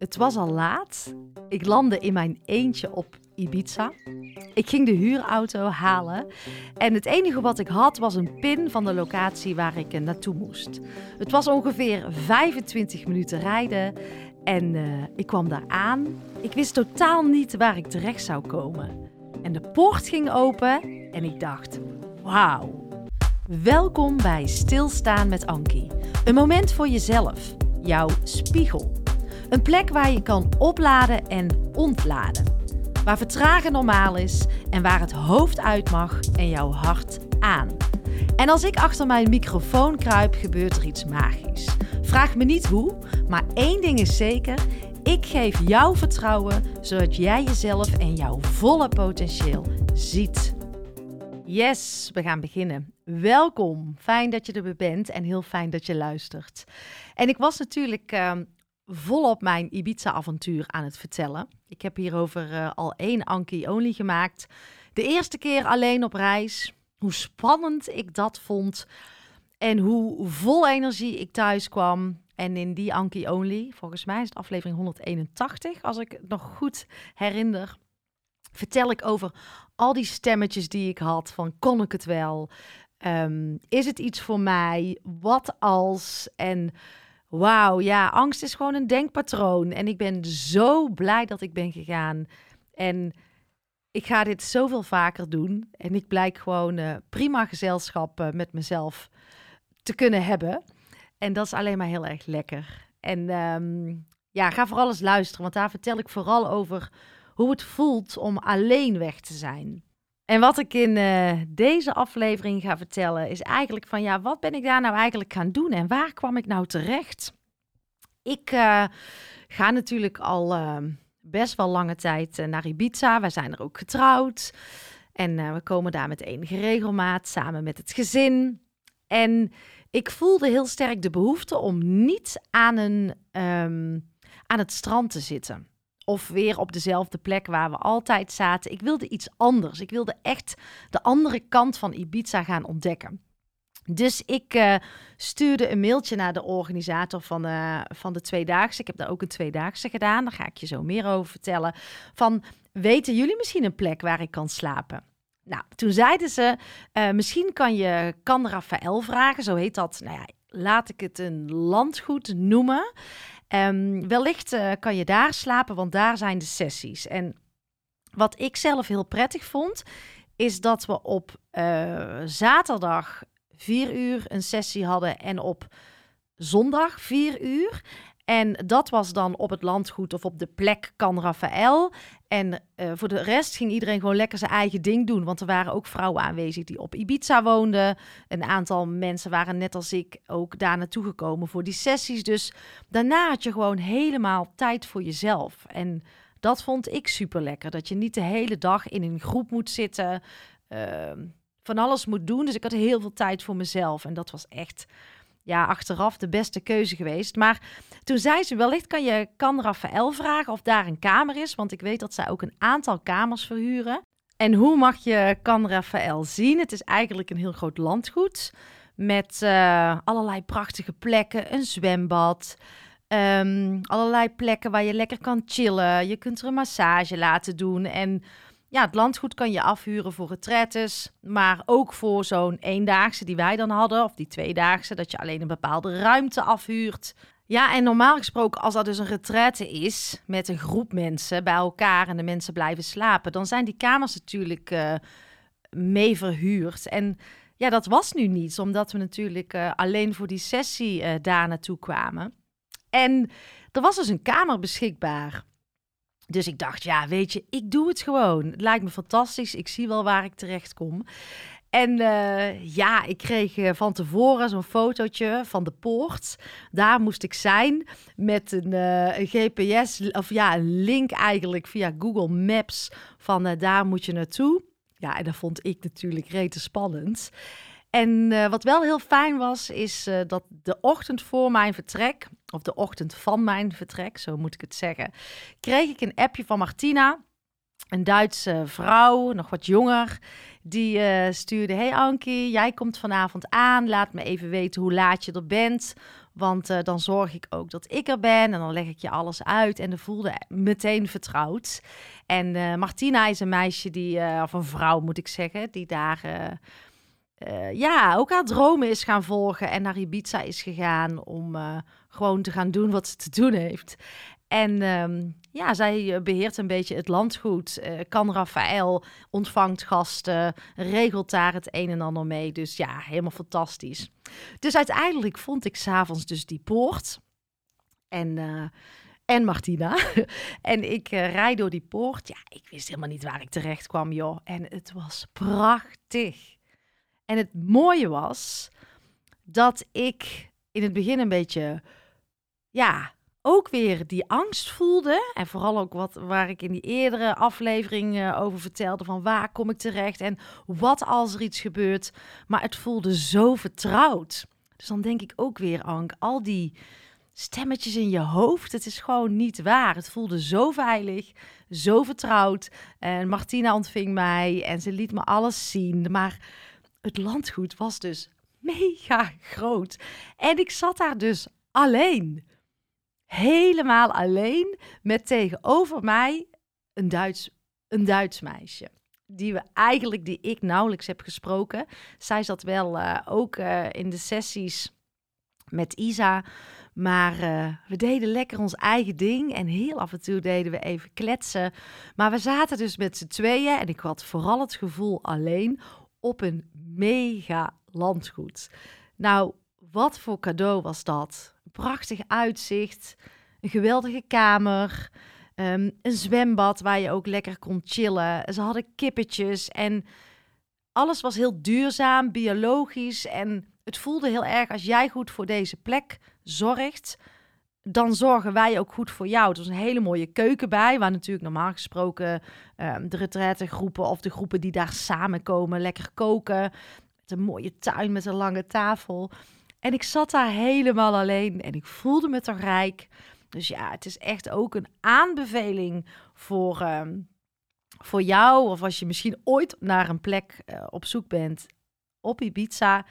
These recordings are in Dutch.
Het was al laat. Ik landde in mijn eentje op Ibiza. Ik ging de huurauto halen en het enige wat ik had was een pin van de locatie waar ik eh, naartoe moest. Het was ongeveer 25 minuten rijden en uh, ik kwam daar aan. Ik wist totaal niet waar ik terecht zou komen. En de poort ging open en ik dacht: wauw. Welkom bij Stilstaan met Ankie. Een moment voor jezelf, jouw spiegel. Een plek waar je kan opladen en ontladen. Waar vertragen normaal is en waar het hoofd uit mag en jouw hart aan. En als ik achter mijn microfoon kruip, gebeurt er iets magisch. Vraag me niet hoe, maar één ding is zeker: ik geef jou vertrouwen zodat jij jezelf en jouw volle potentieel ziet. Yes, we gaan beginnen. Welkom. Fijn dat je er bent en heel fijn dat je luistert. En ik was natuurlijk uh, volop mijn Ibiza-avontuur aan het vertellen. Ik heb hierover uh, al één Anki Only gemaakt. De eerste keer alleen op reis. Hoe spannend ik dat vond. En hoe vol energie ik thuis kwam. En in die Anki Only, volgens mij is het aflevering 181, als ik het nog goed herinner, vertel ik over al die stemmetjes die ik had. Van kon ik het wel? Um, is het iets voor mij? Wat als? En wauw, ja, angst is gewoon een denkpatroon. En ik ben zo blij dat ik ben gegaan. En ik ga dit zoveel vaker doen. En ik blijk gewoon uh, prima gezelschap uh, met mezelf te kunnen hebben. En dat is alleen maar heel erg lekker. En um, ja, ga vooral eens luisteren, want daar vertel ik vooral over hoe het voelt om alleen weg te zijn. En wat ik in uh, deze aflevering ga vertellen is eigenlijk van ja, wat ben ik daar nou eigenlijk gaan doen en waar kwam ik nou terecht? Ik uh, ga natuurlijk al uh, best wel lange tijd naar Ibiza. Wij zijn er ook getrouwd en we komen daar met enige regelmaat samen met het gezin. En ik voelde heel sterk de behoefte om niet aan, een, um, aan het strand te zitten of weer op dezelfde plek waar we altijd zaten. Ik wilde iets anders. Ik wilde echt de andere kant van Ibiza gaan ontdekken. Dus ik uh, stuurde een mailtje naar de organisator van, uh, van de Tweedaagse. Ik heb daar ook een Tweedaagse gedaan. Daar ga ik je zo meer over vertellen. Van, weten jullie misschien een plek waar ik kan slapen? Nou, toen zeiden ze, uh, misschien kan je Can Rafael vragen. Zo heet dat, nou ja, laat ik het een landgoed noemen. Um, wellicht uh, kan je daar slapen, want daar zijn de sessies. En wat ik zelf heel prettig vond, is dat we op uh, zaterdag vier uur een sessie hadden en op zondag vier uur. En dat was dan op het landgoed of op de plek Kan Rafael. En uh, voor de rest ging iedereen gewoon lekker zijn eigen ding doen. Want er waren ook vrouwen aanwezig die op Ibiza woonden. Een aantal mensen waren net als ik ook daar naartoe gekomen voor die sessies. Dus daarna had je gewoon helemaal tijd voor jezelf. En dat vond ik super lekker. Dat je niet de hele dag in een groep moet zitten. Uh, van alles moet doen. Dus ik had heel veel tijd voor mezelf. En dat was echt ja, achteraf de beste keuze geweest. Maar toen zei ze, wellicht kan je kan Rafael vragen of daar een kamer is. Want ik weet dat zij ook een aantal kamers verhuren. En hoe mag je kan Rafael zien? Het is eigenlijk een heel groot landgoed. Met uh, allerlei prachtige plekken, een zwembad. Um, allerlei plekken waar je lekker kan chillen. Je kunt er een massage laten doen. En ja, het landgoed kan je afhuren voor retretes, maar ook voor zo'n eendaagse die wij dan hadden, of die tweedaagse, dat je alleen een bepaalde ruimte afhuurt. Ja, en normaal gesproken, als dat dus een retraite is met een groep mensen bij elkaar en de mensen blijven slapen, dan zijn die kamers natuurlijk uh, mee verhuurd. En ja, dat was nu niet, omdat we natuurlijk uh, alleen voor die sessie uh, daar naartoe kwamen. En er was dus een kamer beschikbaar. Dus ik dacht, ja, weet je, ik doe het gewoon. Het lijkt me fantastisch. Ik zie wel waar ik terecht kom. En uh, ja, ik kreeg uh, van tevoren zo'n fotootje van de poort. Daar moest ik zijn met een, een, GPS, of ja, een link eigenlijk via Google Maps van daar moet je naartoe. Ja, en dat vond ik natuurlijk rete spannend. En wat wel heel fijn was, is dat de ochtend voor mijn vertrek, of de ochtend van mijn vertrek, zo moet ik het zeggen, kreeg ik een appje van Martina, een Duitse vrouw, nog wat jonger. Die uh, stuurde: Hey Ankie, jij komt vanavond aan. Laat me even weten hoe laat je er bent. Want eh, dan zorg ik ook dat ik er ben en dan leg ik je alles uit. En de voelde meteen vertrouwd. En uh, Martina is een meisje die, of een vrouw moet ik zeggen, die daar ja, ook haar dromen is gaan volgen. En naar Ibiza is gegaan om gewoon te gaan doen wat ze te doen heeft. En um, ja, zij beheert een beetje het landgoed. Uh, kan Rafael, ontvangt gasten, regelt daar het een en ander mee. Dus ja, helemaal fantastisch. Dus uiteindelijk vond ik s'avonds dus die poort. En, uh, en Martina. en ik uh, rijd door die poort. Ja, ik wist helemaal niet waar ik terecht kwam, joh. En het was prachtig. En het mooie was dat ik in het begin een beetje, ja, ook weer die angst voelde. En vooral ook wat waar ik in die eerdere aflevering uh, over vertelde: van waar kom ik terecht en wat als er iets gebeurt. Maar het voelde zo vertrouwd. Dus dan denk ik ook weer, Ank, al die stemmetjes in je hoofd, het is gewoon niet waar. Het voelde zo veilig, zo vertrouwd. En Martina ontving mij en ze liet me alles zien. Maar het landgoed was dus mega groot. En ik zat daar dus alleen helemaal alleen met tegenover mij een Duits, een Duits meisje. Die we eigenlijk, die ik nauwelijks heb gesproken. Zij zat wel uh, ook uh, in de sessies met Isa. Maar uh, we deden lekker ons eigen ding. En heel af en toe deden we even kletsen. Maar we zaten dus met z'n tweeën. En ik had vooral het gevoel alleen op een mega landgoed. Nou, wat voor cadeau was dat? Prachtig uitzicht, een geweldige kamer, um, een zwembad waar je ook lekker kon chillen. Ze hadden kippetjes en alles was heel duurzaam, biologisch en het voelde heel erg als jij goed voor deze plek zorgt, dan zorgen wij ook goed voor jou. Het was een hele mooie keuken bij, waar natuurlijk normaal gesproken um, de retraitegroepen of de groepen die daar samenkomen lekker koken. Met een mooie tuin met een lange tafel. En ik zat daar helemaal alleen en ik voelde me toch rijk. Dus ja, het is echt ook een aanbeveling voor, uh, voor jou. Of als je misschien ooit naar een plek uh, op zoek bent op Ibiza,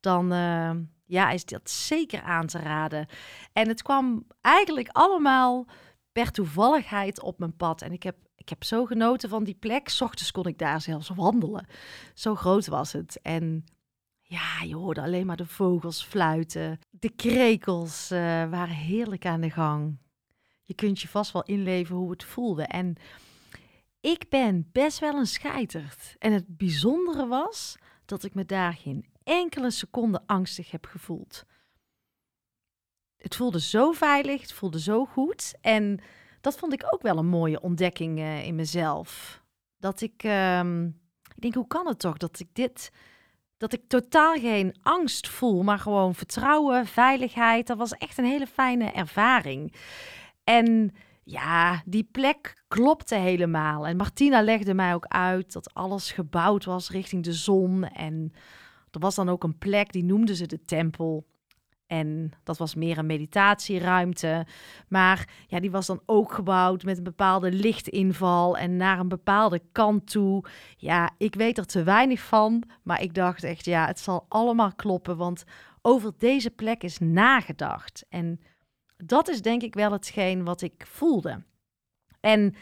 dan uh, ja, is dat zeker aan te raden. En het kwam eigenlijk allemaal per toevalligheid op mijn pad. En ik heb, ik heb zo genoten van die plek. S ochtends kon ik daar zelfs wandelen. Zo groot was het. En ja, je hoorde alleen maar de vogels fluiten. De krekels uh, waren heerlijk aan de gang. Je kunt je vast wel inleven hoe het voelde. En ik ben best wel een scheiterd. En het bijzondere was dat ik me daar geen enkele seconde angstig heb gevoeld. Het voelde zo veilig, het voelde zo goed. En dat vond ik ook wel een mooie ontdekking uh, in mezelf. Dat ik, uh, ik denk, hoe kan het toch dat ik dit dat ik totaal geen angst voel, maar gewoon vertrouwen, veiligheid. Dat was echt een hele fijne ervaring. En ja, die plek klopte helemaal. En Martina legde mij ook uit dat alles gebouwd was richting de zon. En er was dan ook een plek, die noemden ze de tempel. En dat was meer een meditatieruimte. Maar ja, die was dan ook gebouwd met een bepaalde lichtinval en naar een bepaalde kant toe. Ja, ik weet er te weinig van. Maar ik dacht echt, ja, het zal allemaal kloppen. Want over deze plek is nagedacht. En dat is denk ik wel hetgeen wat ik voelde. En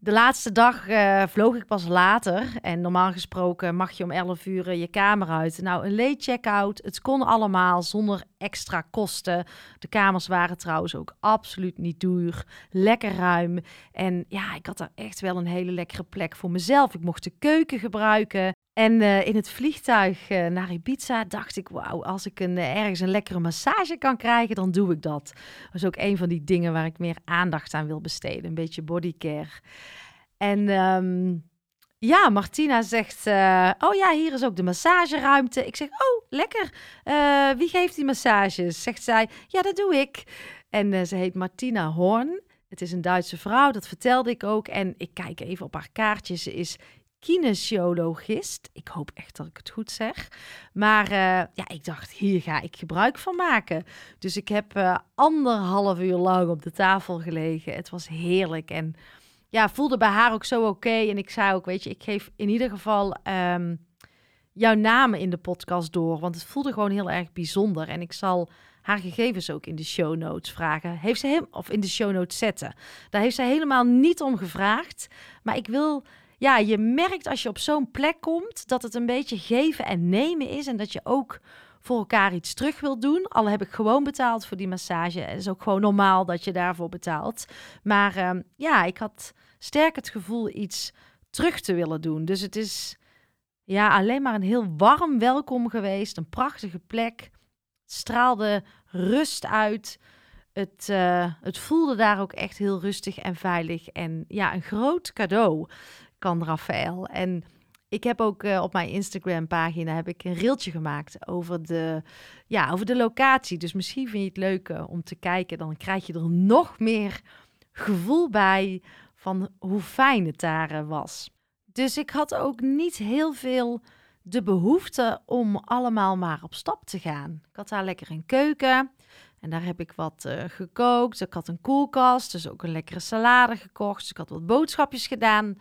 de laatste dag uh, vloog ik pas later. En normaal gesproken mag je om 11 uur je kamer uit. Nou, een late check-out. Het kon allemaal zonder extra kosten. De kamers waren trouwens ook absoluut niet duur. Lekker ruim. En ja, ik had daar echt wel een hele lekkere plek voor mezelf. Ik mocht de keuken gebruiken. En uh, in het vliegtuig naar Ibiza dacht ik, wauw, als ik een, ergens een lekkere massage kan krijgen, dan doe ik dat. Dat is ook een van die dingen waar ik meer aandacht aan wil besteden. Een beetje bodycare. En um, ja, Martina zegt, oh ja, hier is ook de massageruimte. Ik zeg, oh, lekker. wie geeft die massages? Zegt zij, ja, dat doe ik. En ze heet Martina Horn. Het is een Duitse vrouw, dat vertelde ik ook. En ik kijk even op haar kaartje. Ze is kinesiologist. Ik hoop echt dat ik het goed zeg. Maar ja, ik dacht, hier ga ik gebruik van maken. Dus ik heb anderhalf uur lang op de tafel gelegen. Het was heerlijk en ja, voelde bij haar ook zo oké. En ik zei ook, weet je, ik geef in ieder geval um, jouw namen in de podcast door. Want het voelde gewoon heel erg bijzonder. En ik zal haar gegevens ook in de show notes vragen. Heeft ze hem of in de show notes zetten. Daar heeft ze helemaal niet om gevraagd. Maar ik wil ja, je merkt als je op zo'n plek komt dat het een beetje geven en nemen is en dat je ook voor elkaar iets terug wil doen. Al heb ik gewoon betaald voor die massage. Het is ook gewoon normaal dat je daarvoor betaalt. Maar ehm, ja, ik had sterk het gevoel iets terug te willen doen. Dus het is ja, alleen maar een heel warm welkom geweest. Een prachtige plek. straalde rust uit. Het, uh, het voelde daar ook echt heel rustig en veilig. En ja, een groot cadeau kan Rafael. En ik heb ook uh, op mijn Instagram pagina heb ik een reeltje gemaakt over de, ja, over de locatie. Dus misschien vind je het leuk uh, om te kijken. Dan krijg je er nog meer gevoel bij van hoe fijn het daar uh, was. Dus ik had ook niet heel veel de behoefte om allemaal maar op stap te gaan. Ik had daar lekker een keuken. En daar heb ik wat gekookt. Ik had een koelkast, dus ook een lekkere salade gekocht. Dus ik had wat boodschapjes gedaan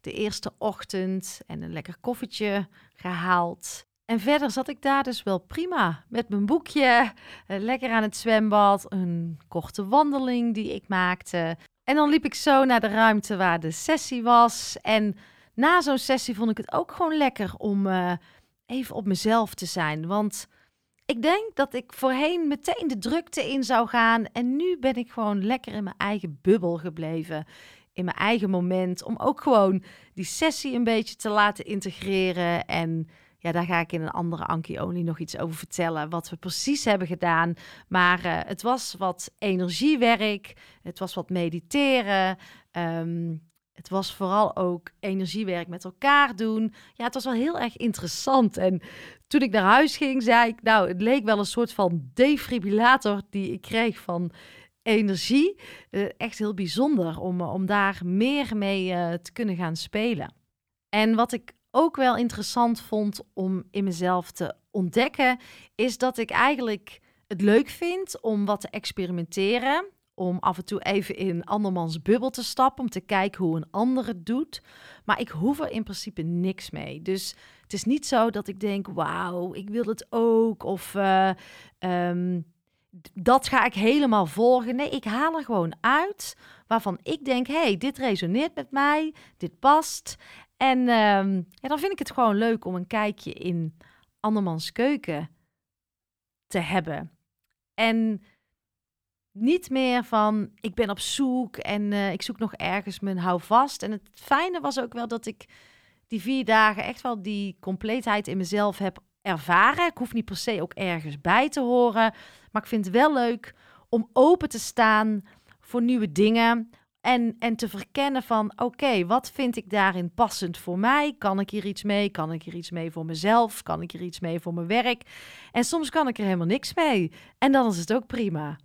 de eerste ochtend en een lekker koffietje gehaald. En verder zat ik daar dus wel prima met mijn boekje, eh, lekker aan het zwembad, een korte wandeling die ik maakte. En dan liep ik zo naar de ruimte waar de sessie was. En na zo'n sessie vond ik het ook gewoon lekker om uh, even op mezelf te zijn. Want ik denk dat ik voorheen meteen de drukte in zou gaan. En nu ben ik gewoon lekker in mijn eigen bubbel gebleven in mijn eigen moment. Om ook gewoon die sessie een beetje te laten integreren. En ja, daar ga ik in een andere Anki Only nog iets over vertellen. Wat we precies hebben gedaan. Maar uh, het was wat energiewerk. Het was wat mediteren. Um, het was vooral ook energiewerk met elkaar doen. Ja, het was wel heel erg interessant. En toen ik naar huis ging, zei ik, nou, het leek wel een soort van defibrillator die ik kreeg van energie. Uh, echt heel bijzonder om, om daar meer mee uh, te kunnen gaan spelen. En wat ik ook wel interessant vond om in mezelf te ontdekken, is dat ik eigenlijk het leuk vind om wat te experimenteren. Om af en toe even in andermans bubbel te stappen, om te kijken hoe een ander het doet. Maar ik hoef er in principe niks mee. Dus het is niet zo dat ik denk, wauw, ik wil het ook. Of um, dat ga ik helemaal volgen. Nee, ik haal er gewoon uit waarvan ik denk: hey, dit resoneert met mij, dit past. En uh, ja, dan vind ik het gewoon leuk om een kijkje in andermans keuken te hebben. En niet meer van ik ben op zoek en uh, ik zoek nog ergens mijn houvast. En het fijne was ook wel dat ik die vier dagen echt wel die compleetheid in mezelf heb ervaren. Ik hoef niet per se ook ergens bij te horen. Maar ik vind het wel leuk om open te staan voor nieuwe dingen. En, en te verkennen van, oké, wat vind ik daarin passend voor mij? Kan ik hier iets mee? Kan ik hier iets mee voor mezelf? Kan ik hier iets mee voor mijn werk? En soms kan ik er helemaal niks mee. En dan is het ook prima.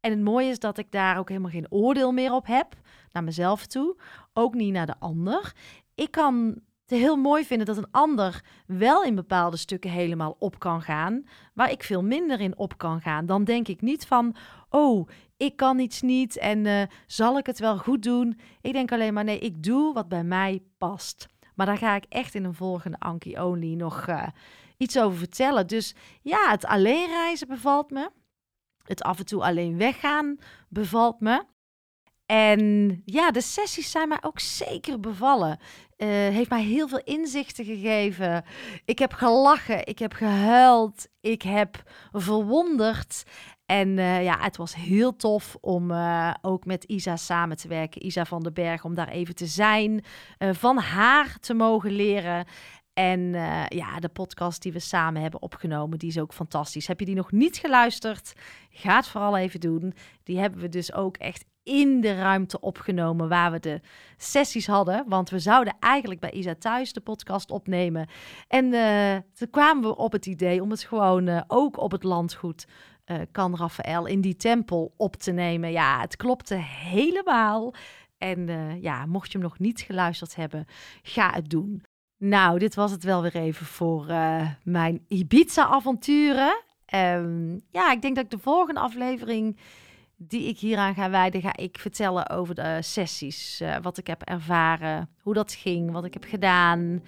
En het mooie is dat ik daar ook helemaal geen oordeel meer op heb, naar mezelf toe. Ook niet naar de ander. Ik kan heel mooi vinden dat een ander wel in bepaalde stukken helemaal op kan gaan, waar ik veel minder in op kan gaan. Dan denk ik niet van, oh, ik kan iets niet en uh, zal ik het wel goed doen? Ik denk alleen maar, nee, ik doe wat bij mij past. Maar daar ga ik echt in een volgende Anki Only nog uh, iets over vertellen. Dus ja, het alleen reizen bevalt me. Het af en toe alleen weggaan bevalt me. En ja, de sessies zijn mij ook zeker bevallen. Uh, heeft mij heel veel inzichten gegeven. Ik heb gelachen, ik heb gehuild, ik heb verwonderd. En uh, ja, het was heel tof om uh, ook met Isa samen te werken. Isa van den Berg, om daar even te zijn. van haar te mogen leren. En ja, de podcast die we samen hebben opgenomen, die is ook fantastisch. Heb je die nog niet geluisterd? Ga het vooral even doen. Die hebben we dus ook echt in de ruimte opgenomen waar we de sessies hadden. Want we zouden eigenlijk bij Isa thuis de podcast opnemen. En uh, toen kwamen we op het idee om het gewoon uh, ook op het landgoed uh, kan Rafael in die tempel op te nemen. Ja, het klopte helemaal. En ja, mocht je hem nog niet geluisterd hebben, ga het doen. Nou, dit was het wel weer even voor mijn Ibiza-avonturen. Um, ja, ik denk dat ik de volgende aflevering die ik hieraan ga wijden, ga ik vertellen over de sessies. Uh, wat ik heb ervaren, hoe dat ging, wat ik heb gedaan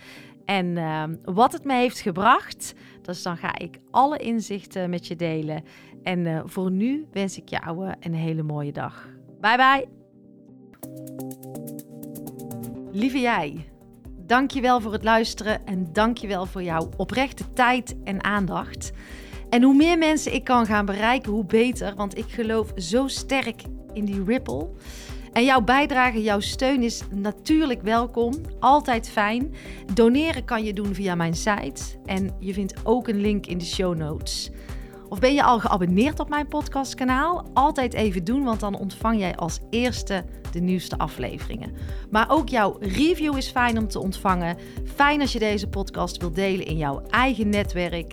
en uh, wat het me heeft gebracht. Dus dan ga ik alle inzichten met je delen. En uh, voor nu wens ik jou uh, een hele mooie dag. Bye bye. Lieve jij, dankjewel voor het luisteren en dankjewel voor jouw oprechte tijd en aandacht. En hoe meer mensen ik kan gaan bereiken, hoe beter, want ik geloof zo sterk in die ripple. En jouw bijdrage, jouw steun is natuurlijk welkom. Altijd fijn. Doneren kan je doen via mijn site. En je vindt ook een link in de show notes. Of ben je al geabonneerd op mijn podcastkanaal? Altijd even doen, want dan ontvang jij als eerste de nieuwste afleveringen. Maar ook jouw review is fijn om te ontvangen. Fijn als je deze podcast wilt delen in jouw eigen netwerk.